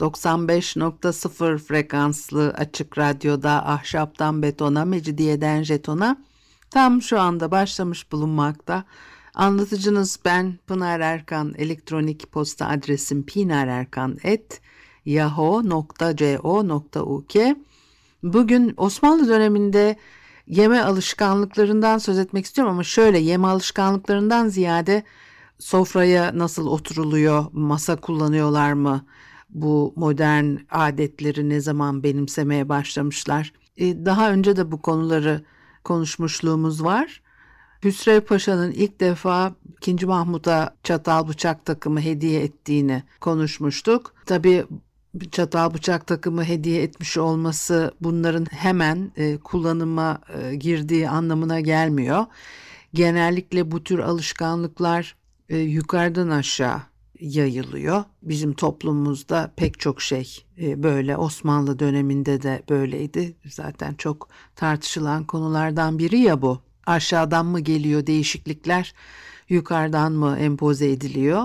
95.0 frekanslı açık radyoda ahşaptan betona, mecidiyeden jetona tam şu anda başlamış bulunmakta. Anlatıcınız ben Pınar Erkan. Elektronik posta adresim pinarerkan.yahoo.co.uk Bugün Osmanlı döneminde yeme alışkanlıklarından söz etmek istiyorum ama şöyle yeme alışkanlıklarından ziyade sofraya nasıl oturuluyor, masa kullanıyorlar mı, bu modern adetleri ne zaman benimsemeye başlamışlar. E, daha önce de bu konuları konuşmuşluğumuz var. Hüsrev Paşa'nın ilk defa 2. Mahmut'a çatal bıçak takımı hediye ettiğini konuşmuştuk. Tabii çatal bıçak takımı hediye etmiş olması bunların hemen e, kullanıma e, girdiği anlamına gelmiyor. Genellikle bu tür alışkanlıklar e, yukarıdan aşağı yayılıyor. Bizim toplumumuzda pek çok şey e, böyle Osmanlı döneminde de böyleydi. Zaten çok tartışılan konulardan biri ya bu. Aşağıdan mı geliyor değişiklikler, yukarıdan mı empoze ediliyor?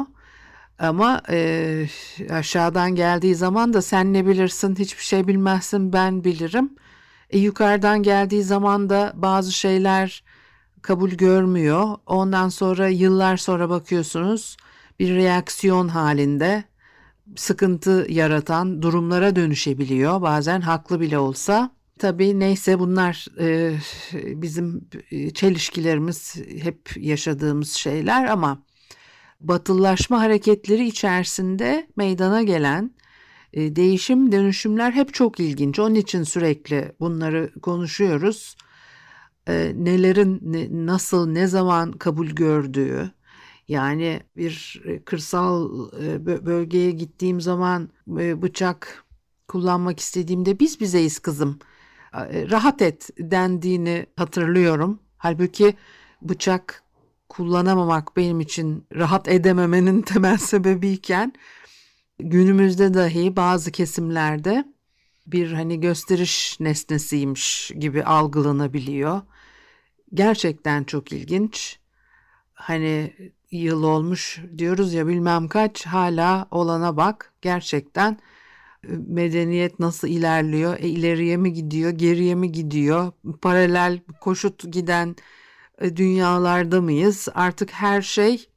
Ama e, aşağıdan geldiği zaman da sen ne bilirsin hiçbir şey bilmezsin ben bilirim. E, yukarıdan geldiği zaman da bazı şeyler kabul görmüyor. Ondan sonra yıllar sonra bakıyorsunuz bir reaksiyon halinde sıkıntı yaratan durumlara dönüşebiliyor. Bazen haklı bile olsa. Tabii neyse bunlar e, bizim çelişkilerimiz hep yaşadığımız şeyler ama batıllaşma hareketleri içerisinde meydana gelen e, değişim dönüşümler hep çok ilginç. Onun için sürekli bunları konuşuyoruz. E, nelerin ne, nasıl ne zaman kabul gördüğü, yani bir e, kırsal e, bölgeye gittiğim zaman e, bıçak kullanmak istediğimde biz bizeyiz kızım. Rahat et dendiğini hatırlıyorum. Halbuki bıçak kullanamamak benim için rahat edememenin temel sebebiyken günümüzde dahi bazı kesimlerde bir hani gösteriş nesnesiymiş gibi algılanabiliyor. Gerçekten çok ilginç. Hani yıl olmuş diyoruz ya bilmem kaç hala olana bak gerçekten e, medeniyet nasıl ilerliyor e, ileriye mi gidiyor geriye mi gidiyor paralel koşut giden e, dünyalarda mıyız artık her şey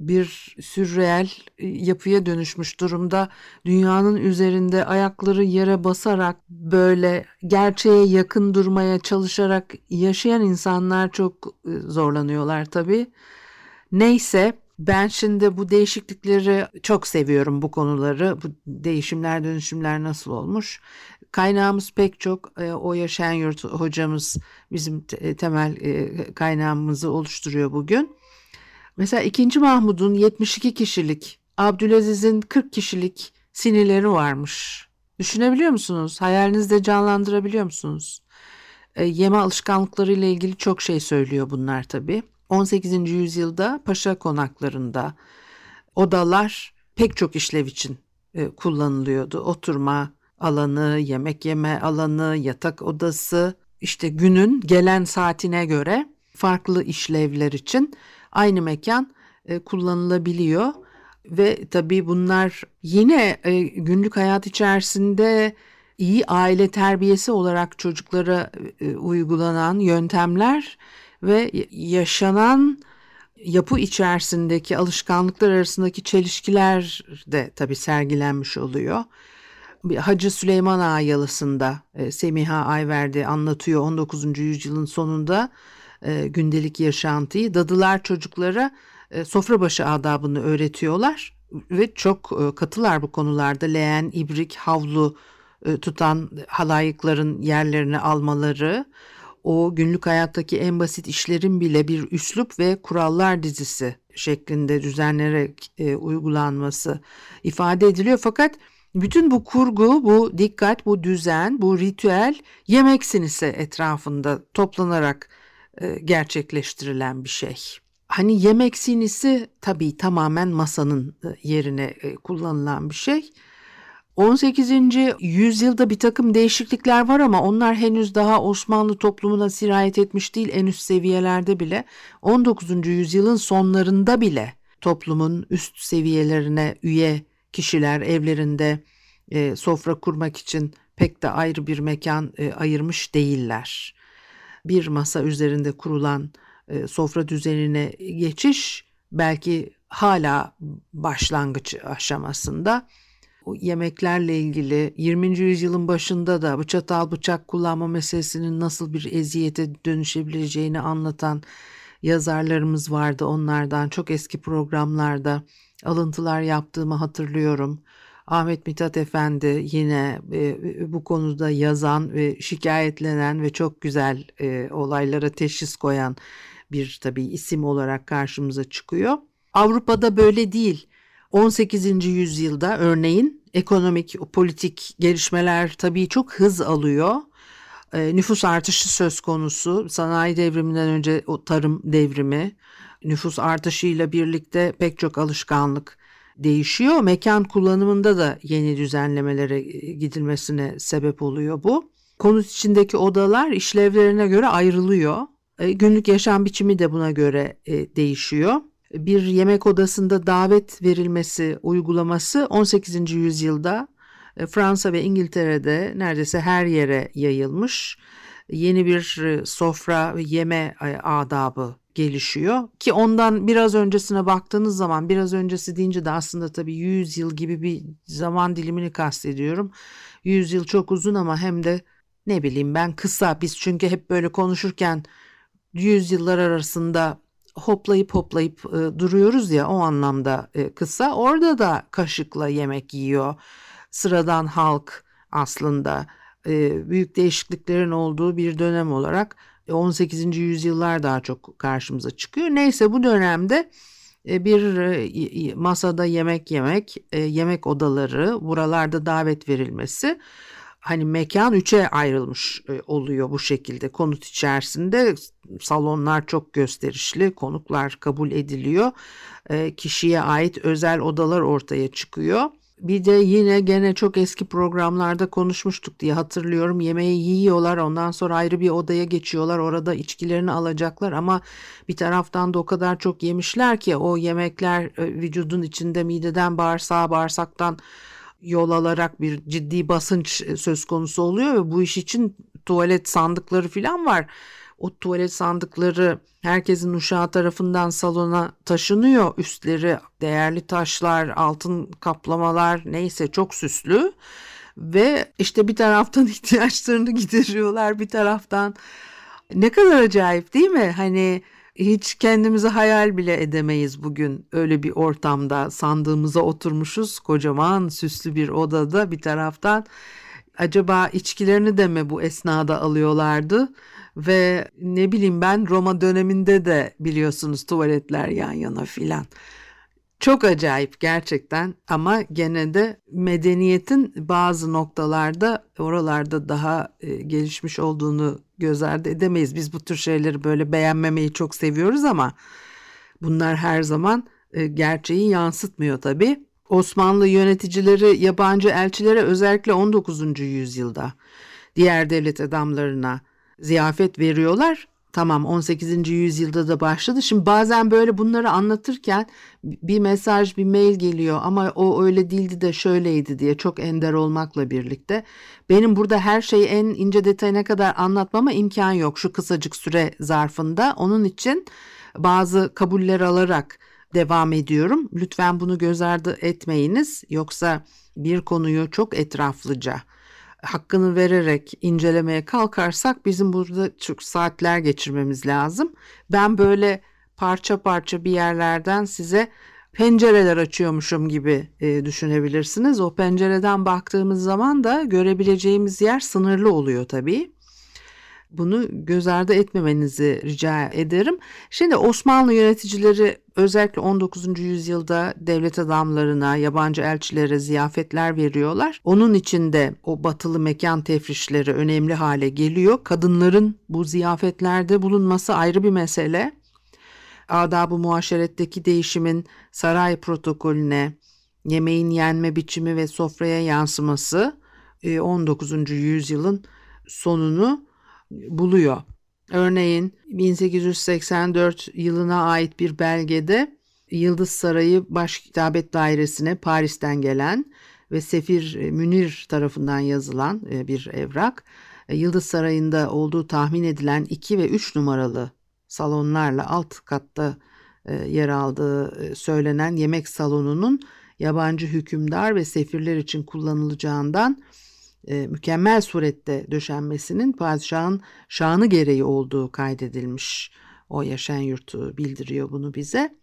bir sürreel e, yapıya dönüşmüş durumda. Dünyanın üzerinde ayakları yere basarak böyle gerçeğe yakın durmaya çalışarak yaşayan insanlar çok zorlanıyorlar tabii. Neyse ben şimdi bu değişiklikleri çok seviyorum bu konuları. Bu değişimler dönüşümler nasıl olmuş? Kaynağımız pek çok. E, o yaşayan yurt hocamız bizim e, temel e, kaynağımızı oluşturuyor bugün. Mesela 2. Mahmud'un 72 kişilik, Abdülaziz'in 40 kişilik sinirleri varmış. Düşünebiliyor musunuz? Hayalinizde canlandırabiliyor musunuz? Yeme alışkanlıkları ile ilgili çok şey söylüyor bunlar tabii. 18. yüzyılda paşa konaklarında odalar pek çok işlev için e, kullanılıyordu. Oturma alanı, yemek yeme alanı, yatak odası, işte günün gelen saatine göre farklı işlevler için aynı mekan e, kullanılabiliyor ve tabii bunlar yine e, günlük hayat içerisinde iyi aile terbiyesi olarak çocuklara uygulanan yöntemler ve yaşanan yapı içerisindeki alışkanlıklar arasındaki çelişkiler de tabii sergilenmiş oluyor. Hacı Süleyman Ağa yalısında e, Semiha Ayverdi anlatıyor 19. yüzyılın sonunda e, gündelik yaşantıyı. Dadılar çocuklara e, sofra başı adabını öğretiyorlar ve çok katılar bu konularda. Leğen, ibrik, havlu tutan halayıkların yerlerini almaları, o günlük hayattaki en basit işlerin bile bir üslup ve kurallar dizisi şeklinde düzenlenerek e, uygulanması ifade ediliyor. Fakat Bütün bu kurgu, bu dikkat, bu düzen, bu ritüel yemek sinisi etrafında toplanarak e, gerçekleştirilen bir şey. Hani yemek sinisi tabii tamamen masanın e, yerine e, kullanılan bir şey. 18. yüzyılda bir takım değişiklikler var ama onlar henüz daha Osmanlı toplumuna sirayet etmiş değil en üst seviyelerde bile. 19. yüzyılın sonlarında bile toplumun üst seviyelerine üye kişiler evlerinde e, sofra kurmak için pek de ayrı bir mekan e, ayırmış değiller. Bir masa üzerinde kurulan e, sofra düzenine geçiş belki hala başlangıç aşamasında yemeklerle ilgili 20. yüzyılın başında da bu çatal bıçak kullanma meselesinin nasıl bir eziyete dönüşebileceğini anlatan yazarlarımız vardı onlardan çok eski programlarda alıntılar yaptığımı hatırlıyorum. Ahmet Mithat Efendi yine e, bu konuda yazan ve şikayetlenen ve çok güzel e, olaylara teşhis koyan bir tabii isim olarak karşımıza çıkıyor. Avrupa'da böyle değil. 18. yüzyılda örneğin ekonomik, politik gelişmeler tabii çok hız alıyor. E, nüfus artışı söz konusu. Sanayi devriminden önce o tarım devrimi. Nüfus artışıyla birlikte pek çok alışkanlık değişiyor. Mekan kullanımında da yeni düzenlemelere e, gidilmesine sebep oluyor bu. Konut içindeki odalar işlevlerine göre ayrılıyor. E, günlük yaşam biçimi de buna göre değişiyor. Bir yemek odasında davet verilmesi uygulaması 18. yüzyılda Fransa ve İngiltere'de neredeyse her yere yayılmış. Yeni bir sofra ve yeme adabı gelişiyor ki ondan biraz öncesine baktığınız zaman biraz öncesi deyince de aslında tabii 100 yıl gibi bir zaman dilimini kastediyorum. 100 yıl çok uzun ama hem de ne bileyim ben kısa biz çünkü hep böyle konuşurken 100 yıllar arasında hoplayıp hoplayıp e, duruyoruz ya o anlamda e, kısa. Orada da kaşıkla yemek yiyor. Sıradan halk aslında e, büyük değişikliklerin olduğu bir dönem olarak 18. yüzyıllar daha çok karşımıza çıkıyor. Neyse bu dönemde e, bir e, masada yemek yemek, e, yemek odaları, buralarda davet verilmesi hani mekan üçe ayrılmış oluyor bu şekilde konut içerisinde salonlar çok gösterişli konuklar kabul ediliyor kişiye ait özel odalar ortaya çıkıyor bir de yine gene çok eski programlarda konuşmuştuk diye hatırlıyorum. Yemeği yiyorlar ondan sonra ayrı bir odaya geçiyorlar. Orada içkilerini alacaklar ama bir taraftan da o kadar çok yemişler ki o yemekler e, vücudun içinde mideden bağırsağa bağırsaktan yol alarak bir ciddi basınç e, söz konusu oluyor ve bu iş için tuvalet sandıkları falan var o tuvalet sandıkları herkesin uşağı tarafından salona taşınıyor. Üstleri değerli taşlar, altın kaplamalar neyse çok süslü. Ve işte bir taraftan ihtiyaçlarını gideriyorlar bir taraftan. Ne kadar acayip değil mi? Hani hiç kendimizi hayal bile edemeyiz bugün. Öyle bir ortamda sandığımıza oturmuşuz. Kocaman süslü bir odada bir taraftan acaba içkilerini de mi bu esnada alıyorlardı? Ve ne bileyim ben Roma döneminde de biliyorsunuz tuvaletler yan yana filan. Çok acayip gerçekten ama gene de medeniyetin bazı noktalarda oralarda daha e, gelişmiş olduğunu göz ardı edemeyiz. Biz bu tür şeyleri böyle beğenmemeyi çok seviyoruz ama bunlar her zaman e, gerçeği yansıtmıyor tabii. Osmanlı yöneticileri yabancı elçilere özellikle 19. yüzyılda diğer devlet adamlarına ziyafet veriyorlar. Tamam 18. yüzyılda da başladı. Şimdi bazen böyle bunları anlatırken bir mesaj, bir mail geliyor ama o öyle değildi de şöyleydi diye çok ender olmakla birlikte. Benim burada her şeyi en ince detayına kadar anlatmama imkan yok şu kısacık süre zarfında. Onun için bazı kabuller alarak devam ediyorum. Lütfen bunu göz ardı etmeyiniz. Yoksa bir konuyu çok etraflıca hakkını vererek incelemeye kalkarsak bizim burada çok saatler geçirmemiz lazım. Ben böyle parça parça bir yerlerden size pencereler açıyormuşum gibi e, düşünebilirsiniz. O pencereden baktığımız zaman da görebileceğimiz yer sınırlı oluyor tabii. Bunu göz ardı etmemenizi rica ederim. Şimdi Osmanlı yöneticileri özellikle 19. yüzyılda devlet adamlarına, yabancı elçilere ziyafetler veriyorlar. Onun içinde o batılı mekan tefrişleri önemli hale geliyor. Kadınların bu ziyafetlerde bulunması ayrı bir mesele. Adab-ı muaşeretteki değişimin saray protokolüne, yemeğin yenme biçimi ve sofraya yansıması 19. E, yüzyılın sonunu buluyor. Örneğin 1884 yılına ait bir belgede Yıldız Sarayı Baş Kitabet Dairesi'ne Paris'ten gelen ve Sefir Münir tarafından yazılan e, bir evrak. E, Yıldız Sarayı'nda olduğu tahmin edilen 2 ve 3 numaralı salonlarla alt katta yer aldığı söylenen yemek salonunun yabancı hükümdar ve sefirler için kullanılacağından e, mükemmel surette döşenmesinin padişahın şanı gereği olduğu kaydedilmiş. O yaşayan yurtu bildiriyor bunu bize.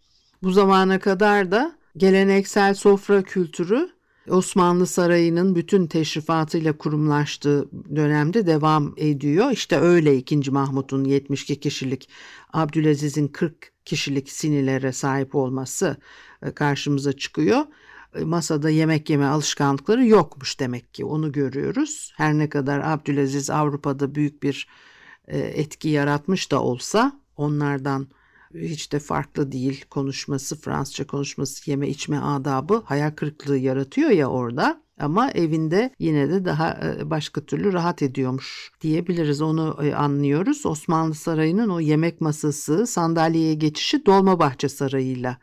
Bu zamana kadar da geleneksel sofra kültürü Osmanlı Sarayı'nın bütün teşrifatıyla kurumlaştığı dönemde devam ediyor. İşte öyle 2. Mahmut'un 72 kişilik, Abdülaziz'in 40 kişilik sinilere sahip olması e, karşımıza çıkıyor. E, masada yemek yeme alışkanlıkları yokmuş demek ki onu görüyoruz. Her ne kadar Abdülaziz Avrupa'da büyük bir e, etki yaratmış da olsa onlardan hiç de farklı değil konuşması Fransızca konuşması yeme içme adabı hayal kırıklığı yaratıyor ya orada ama evinde yine de daha e, başka türlü rahat ediyormuş diyebiliriz onu anlıyoruz. Osmanlı Sarayı'nın o yemek masası sandalyeye geçişi Dolmabahçe Sarayı'yla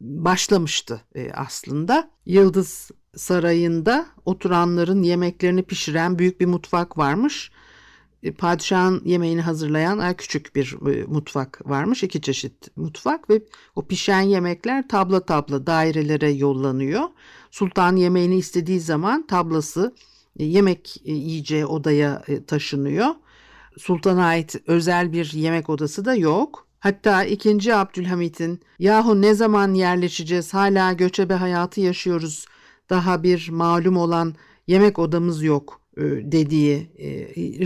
başlamıştı e, aslında. Yıldız Sarayı'nda oturanların yemeklerini pişiren büyük bir mutfak varmış. E, padişahın yemeğini hazırlayan küçük bir e, mutfak varmış. iki çeşit mutfak ve o pişen yemekler tabla tabla dairelere yollanıyor. Sultan yemeğini istediği zaman tablası yemek yiyeceği odaya taşınıyor. Sultana ait özel bir yemek odası da yok. Hatta 2. Abdülhamit'in yahu ne zaman yerleşeceğiz hala göçebe hayatı yaşıyoruz daha bir malum olan yemek odamız yok e, dediği e,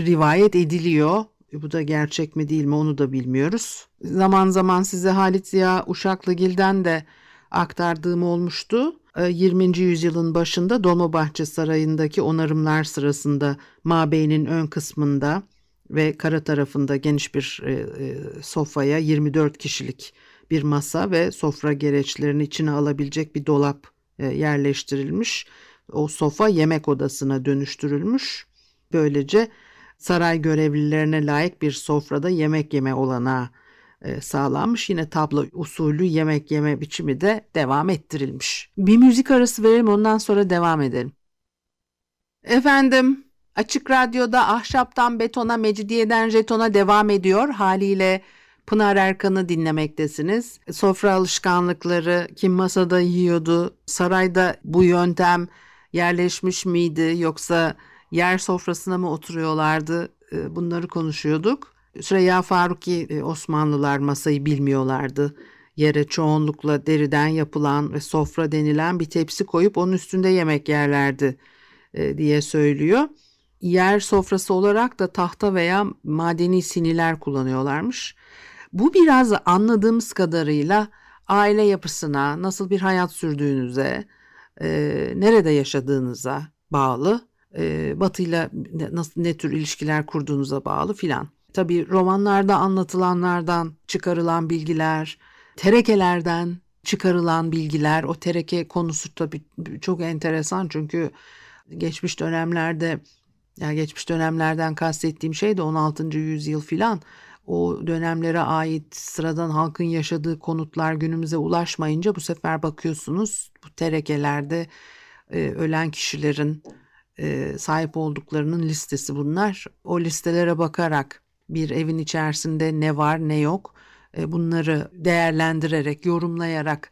rivayet ediliyor. E, bu da gerçek mi değil mi onu da bilmiyoruz. Zaman zaman size Halit Ziya Uşaklıgil'den de aktardığım olmuştu. 20. yüzyılın başında Dolmabahçe Sarayı'ndaki onarımlar sırasında mabeynin ön kısmında ve kara tarafında geniş bir e, e, sofaya 24 kişilik bir masa ve sofra gereçlerini içine alabilecek bir dolap e, yerleştirilmiş. O sofa yemek odasına dönüştürülmüş. Böylece saray görevlilerine layık bir sofrada yemek yeme olanağı sağlanmış. Yine tablo usulü yemek yeme biçimi de devam ettirilmiş. Bir müzik arası verelim ondan sonra devam edelim. Efendim Açık Radyo'da ahşaptan betona, mecidiyeden jetona devam ediyor. Haliyle Pınar Erkan'ı dinlemektesiniz. Sofra alışkanlıkları, kim masada yiyordu, sarayda bu yöntem yerleşmiş miydi yoksa yer sofrasına mı oturuyorlardı e, bunları konuşuyorduk. Süreyya Faruki e, Osmanlılar masayı bilmiyorlardı. Yere çoğunlukla deriden yapılan ve sofra denilen bir tepsi koyup onun üstünde yemek yerlerdi e, diye söylüyor yer sofrası olarak da tahta veya madeni siniler kullanıyorlarmış. Bu biraz anladığımız kadarıyla aile yapısına, nasıl bir hayat sürdüğünüze, e, nerede yaşadığınıza bağlı, e, batıyla nasıl ne tür ilişkiler kurduğunuza bağlı filan. Tabii romanlarda anlatılanlardan çıkarılan bilgiler, terekelerden çıkarılan bilgiler, o tereke konusu tabii çok enteresan çünkü geçmiş dönemlerde yani geçmiş dönemlerden kastettiğim şey de 16. yüzyıl filan o dönemlere ait sıradan halkın yaşadığı konutlar günümüze ulaşmayınca bu sefer bakıyorsunuz bu terekelerde e, ölen kişilerin e, sahip olduklarının listesi bunlar. O listelere bakarak bir evin içerisinde ne var ne yok e, bunları değerlendirerek yorumlayarak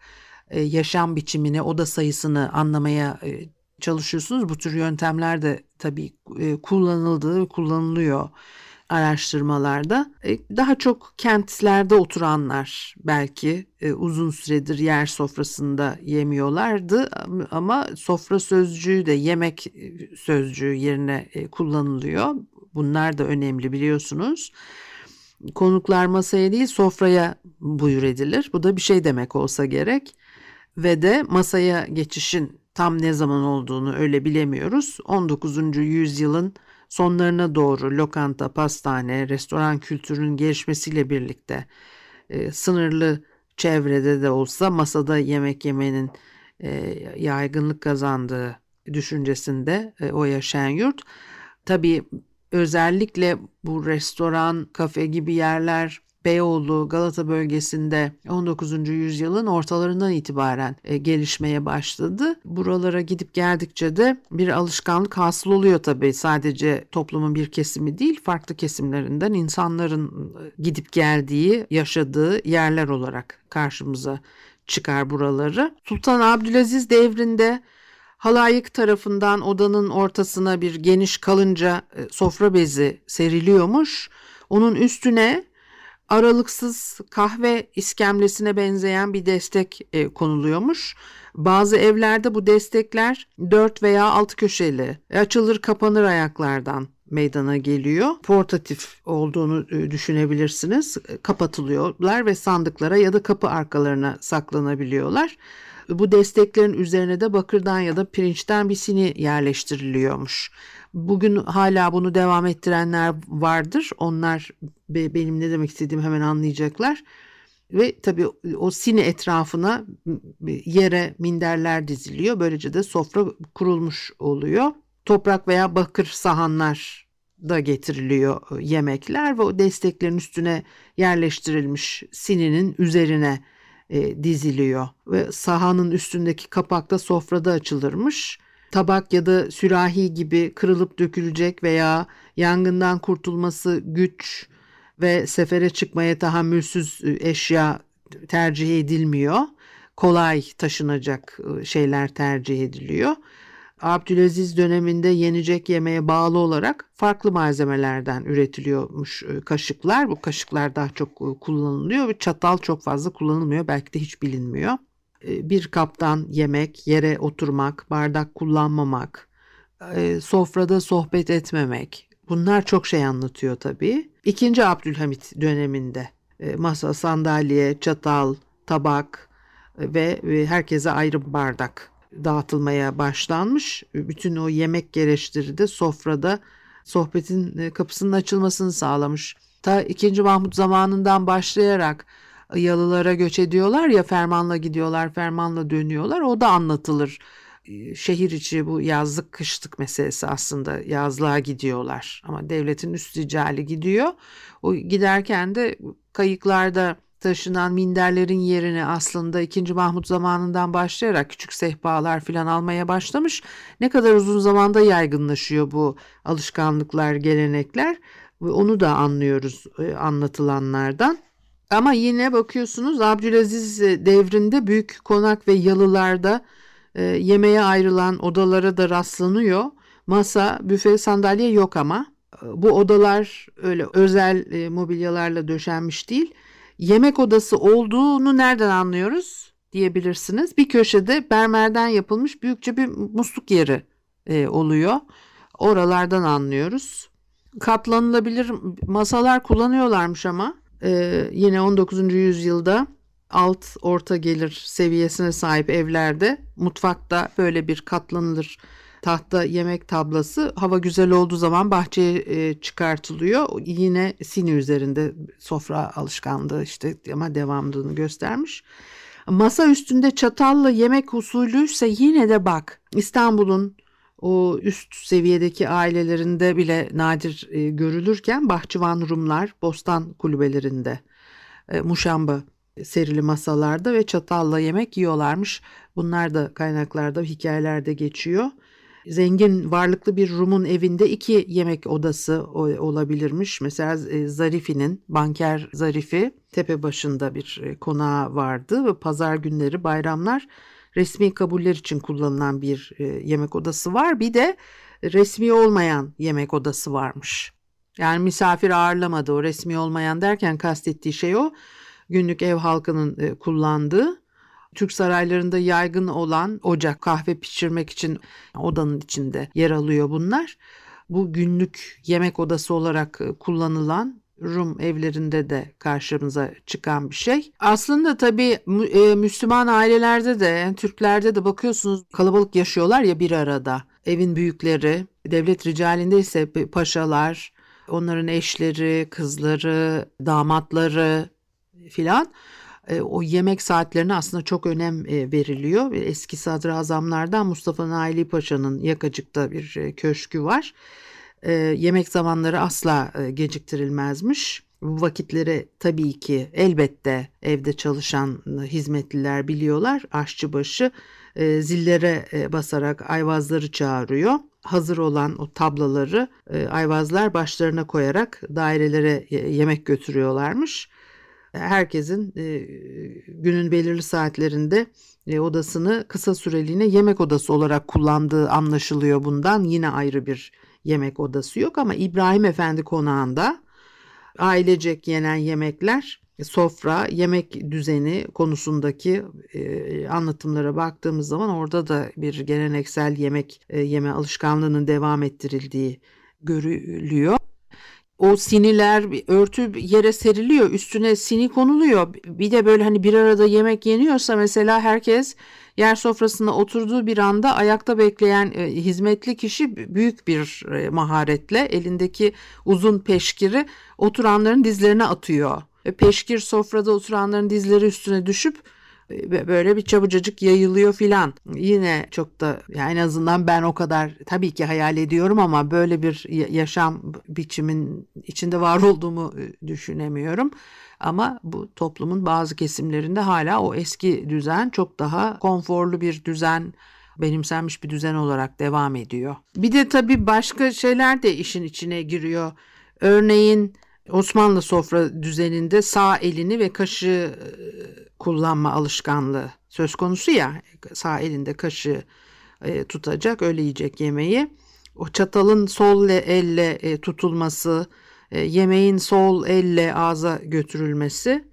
e, yaşam biçimini oda sayısını anlamaya e, çalışıyorsunuz. Bu tür yöntemler de tabii e, kullanıldığı kullanılıyor araştırmalarda. E, daha çok kentlerde oturanlar belki e, uzun süredir yer sofrasında yemiyorlardı ama sofra sözcüğü de yemek sözcüğü yerine kullanılıyor. Bunlar da önemli biliyorsunuz. Konuklar masaya değil sofraya buyur edilir. Bu da bir şey demek olsa gerek. Ve de masaya geçişin tam ne zaman olduğunu öyle bilemiyoruz. 19. yüzyılın sonlarına doğru lokanta, pastane, restoran kültürünün gelişmesiyle birlikte e, sınırlı çevrede de olsa masada yemek yemenin e, yaygınlık kazandığı düşüncesinde e, o yaşayan yurt. Tabii özellikle bu restoran, kafe gibi yerler Beyoğlu, Galata bölgesinde 19. yüzyılın ortalarından itibaren e, gelişmeye başladı. Buralara gidip geldikçe de bir alışkanlık hasıl oluyor tabii. Sadece toplumun bir kesimi değil, farklı kesimlerinden insanların e, gidip geldiği, yaşadığı yerler olarak karşımıza çıkar buraları. Sultan Abdülaziz devrinde halayık tarafından odanın ortasına bir geniş kalınca e, sofra bezi seriliyormuş. Onun üstüne aralıksız kahve iskemlesine benzeyen bir destek e, konuluyormuş. Bazı evlerde bu destekler 4 veya 6 köşeli açılır kapanır ayaklardan meydana geliyor. Portatif olduğunu e, düşünebilirsiniz. Kapatılıyorlar ve sandıklara ya da kapı arkalarına saklanabiliyorlar. Bu desteklerin üzerine de bakırdan ya da pirinçten bir sini yerleştiriliyormuş. Bugün hala bunu devam ettirenler vardır. Onlar benim ne demek istediğimi hemen anlayacaklar. Ve tabii o sini etrafına yere minderler diziliyor. Böylece de sofra kurulmuş oluyor. Toprak veya bakır sahanlar da getiriliyor e, yemekler ve o desteklerin üstüne yerleştirilmiş sininin üzerine e, diziliyor ve sahanın üstündeki kapak da sofrada açılırmış. Tabak ya da sürahi gibi kırılıp dökülecek veya yangından kurtulması güç ve sefere çıkmaya tahammülsüz e, eşya tercih edilmiyor. Kolay taşınacak e, şeyler tercih ediliyor. Abdülaziz döneminde yenecek yemeğe bağlı olarak farklı malzemelerden üretiliyormuş e, kaşıklar. Bu kaşıklar daha çok e, kullanılıyor ve çatal çok fazla kullanılmıyor. Belki de hiç bilinmiyor. E, bir kaptan yemek, yere oturmak, bardak kullanmamak, sofrada sohbet etmemek. Bunlar çok şey anlatıyor tabii. İkinci Abdülhamit döneminde masa, sandalye, çatal, tabak ve herkese ayrı bardak dağıtılmaya başlanmış. Bütün o yemek gereçleri de sofrada sohbetin e, kapısının açılmasını sağlamış. Ta 2. Mahmut zamanından başlayarak yalılara göç ediyorlar ya fermanla gidiyorlar, fermanla dönüyorlar. O da anlatılır. E, şehir içi bu yazlık kışlık meselesi aslında yazlığa gidiyorlar ama devletin üst ricali gidiyor. O giderken de kayıklarda taşınan minderlerin yerine aslında 2. Mahmut zamanından başlayarak küçük sehpalar filan almaya başlamış. Ne kadar uzun zamanda yaygınlaşıyor bu alışkanlıklar, gelenekler onu da anlıyoruz e, anlatılanlardan. Ama yine bakıyorsunuz Abdülaziz devrinde büyük konak ve yalılarda e, yemeğe ayrılan odalara da rastlanıyor. Masa, büfe, sandalye yok ama e, bu odalar öyle özel e, mobilyalarla döşenmiş değil yemek odası olduğunu nereden anlıyoruz diyebilirsiniz. Bir köşede bermerden yapılmış büyükçe bir musluk yeri e, oluyor. Oralardan anlıyoruz. Katlanılabilir masalar kullanıyorlarmış ama e, yine 19. yüzyılda alt orta gelir seviyesine sahip evlerde mutfakta böyle bir katlanılır tahta yemek tablası hava güzel olduğu zaman bahçeye e, çıkartılıyor. Yine sini üzerinde sofra alışkanlığı işte ama devamlılığını göstermiş. Masa üstünde çatalla yemek usulü ise yine de bak İstanbul'un o üst seviyedeki ailelerinde bile nadir e, görülürken bahçıvan Rumlar bostan kulübelerinde e, muşamba serili masalarda ve çatalla yemek yiyorlarmış. Bunlar da kaynaklarda, hikayelerde geçiyor zengin varlıklı bir Rum'un evinde iki yemek odası olabilirmiş. Mesela e, Zarifi'nin banker Zarifi tepe başında bir e, konağı vardı ve pazar günleri bayramlar resmi kabuller için kullanılan bir e, yemek odası var. Bir de resmi olmayan yemek odası varmış. Yani misafir ağırlamadı o resmi olmayan derken kastettiği şey o. Günlük ev halkının kullandığı Türk saraylarında yaygın olan ocak kahve pişirmek için odanın içinde yer alıyor bunlar. bu günlük yemek odası olarak e, kullanılan Rum evlerinde de karşımıza çıkan bir şey. Aslında tabii e, Müslüman ailelerde de Türklerde de bakıyorsunuz kalabalık yaşıyorlar ya bir arada. Evin büyükleri, devlet ricalinde ise paşalar, onların eşleri, kızları, damatları filan o yemek saatlerine aslında çok önem e, veriliyor. Eski sadrazamlardan Mustafa Naili Paşa'nın Yakacık'ta bir e, köşkü var. Yemek zamanları asla geciktirilmezmiş. Bu vakitleri tabii ki elbette evde çalışan hizmetliler biliyorlar. Aşçıbaşı zillere basarak ayvazları çağırıyor. Hazır olan o tablaları ayvazlar başlarına koyarak dairelere yemek götürüyorlarmış herkesin e, günün belirli saatlerinde e, odasını kısa süreliğine yemek odası olarak kullandığı anlaşılıyor bundan. Yine ayrı bir yemek odası yok ama İbrahim Efendi konağında ailecek yenen yemekler sofra, yemek düzeni konusundaki e, anlatımlara baktığımız zaman orada da bir geleneksel yemek e, yeme alışkanlığının devam ettirildiği görülüyor o siniler örtü yere seriliyor üstüne sini konuluyor bir de böyle hani bir arada yemek yeniyorsa mesela herkes yer sofrasına oturduğu bir anda ayakta bekleyen e, hizmetli kişi büyük bir e, maharetle elindeki uzun peşkiri oturanların dizlerine atıyor. Ve peşkir sofrada oturanların dizleri üstüne düşüp böyle bir çabucacık yayılıyor filan. Yine çok da yani en azından ben o kadar tabii ki hayal ediyorum ama böyle bir yaşam biçimin içinde var olduğumu e, düşünemiyorum. Ama bu toplumun bazı kesimlerinde hala o eski düzen çok daha konforlu bir düzen benimsenmiş bir düzen olarak devam ediyor. Bir de tabii başka şeyler de işin içine giriyor. Örneğin Osmanlı sofra düzeninde sağ elini ve kaşığı e, kullanma alışkanlığı söz konusu ya sağ elinde kaşığı e, tutacak öyle yiyecek yemeği. O çatalın sol elle e, tutulması, yemeğin sol elle ağza götürülmesi,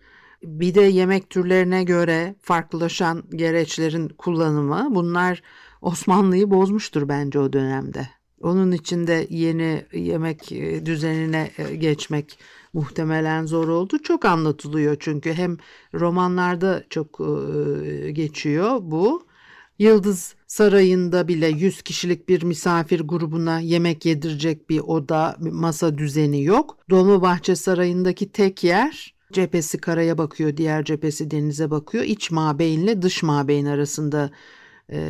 bir de yemek türlerine göre farklılaşan gereçlerin kullanımı bunlar Osmanlı'yı bozmuştur bence o dönemde. Onun için de yeni yemek e, düzenine e, geçmek muhtemelen zor oldu. Çok anlatılıyor çünkü hem romanlarda çok e, geçiyor bu. Yıldız Sarayı'nda bile 100 kişilik bir misafir grubuna yemek yedirecek bir oda, masa düzeni yok. Dolmabahçe Sarayı'ndaki tek yer cephesi karaya bakıyor, diğer cephesi denize bakıyor. İç mabeynle dış mabeyn arasında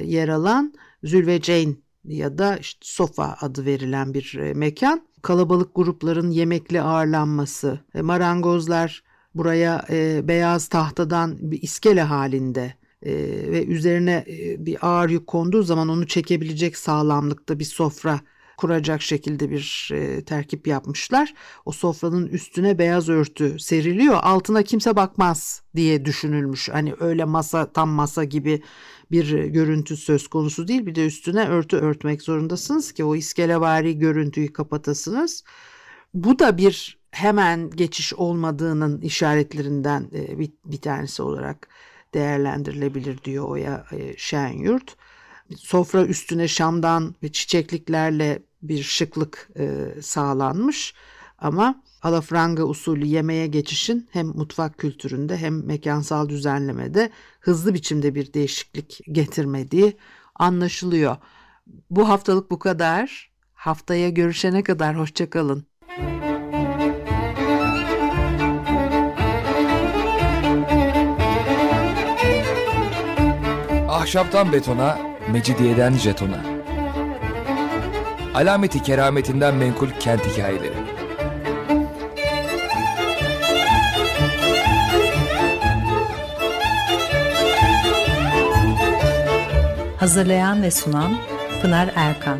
yer alan Zülveceyn ya da işte sofa adı verilen bir e, mekan. Kalabalık grupların yemekli ağırlanması, e, marangozlar buraya e, beyaz tahtadan bir iskele halinde ve üzerine bir ağır yük konduğu zaman onu çekebilecek sağlamlıkta bir sofra kuracak şekilde bir e, terkip yapmışlar. O sofranın üstüne beyaz örtü seriliyor. Altına kimse bakmaz diye düşünülmüş. Hani öyle masa tam masa gibi bir görüntü söz konusu değil. Bir de üstüne örtü örtmek zorundasınız ki o iskelevari görüntüyü kapatasınız. Bu da bir hemen geçiş olmadığının işaretlerinden e, bir, bir tanesi olarak değerlendirilebilir diyor Oya e, Şenyurt. Sofra üstüne şamdan ve çiçekliklerle bir şıklık e, sağlanmış ama alafranga usulü yemeğe geçişin hem mutfak kültüründe hem mekansal düzenlemede hızlı biçimde bir değişiklik getirmediği anlaşılıyor. Bu haftalık bu kadar. Haftaya görüşene kadar hoşçakalın. Ahşaptan betona, mecidiyeden jetona. Alameti kerametinden menkul kent hikayeleri. Hazırlayan ve sunan Pınar Erkan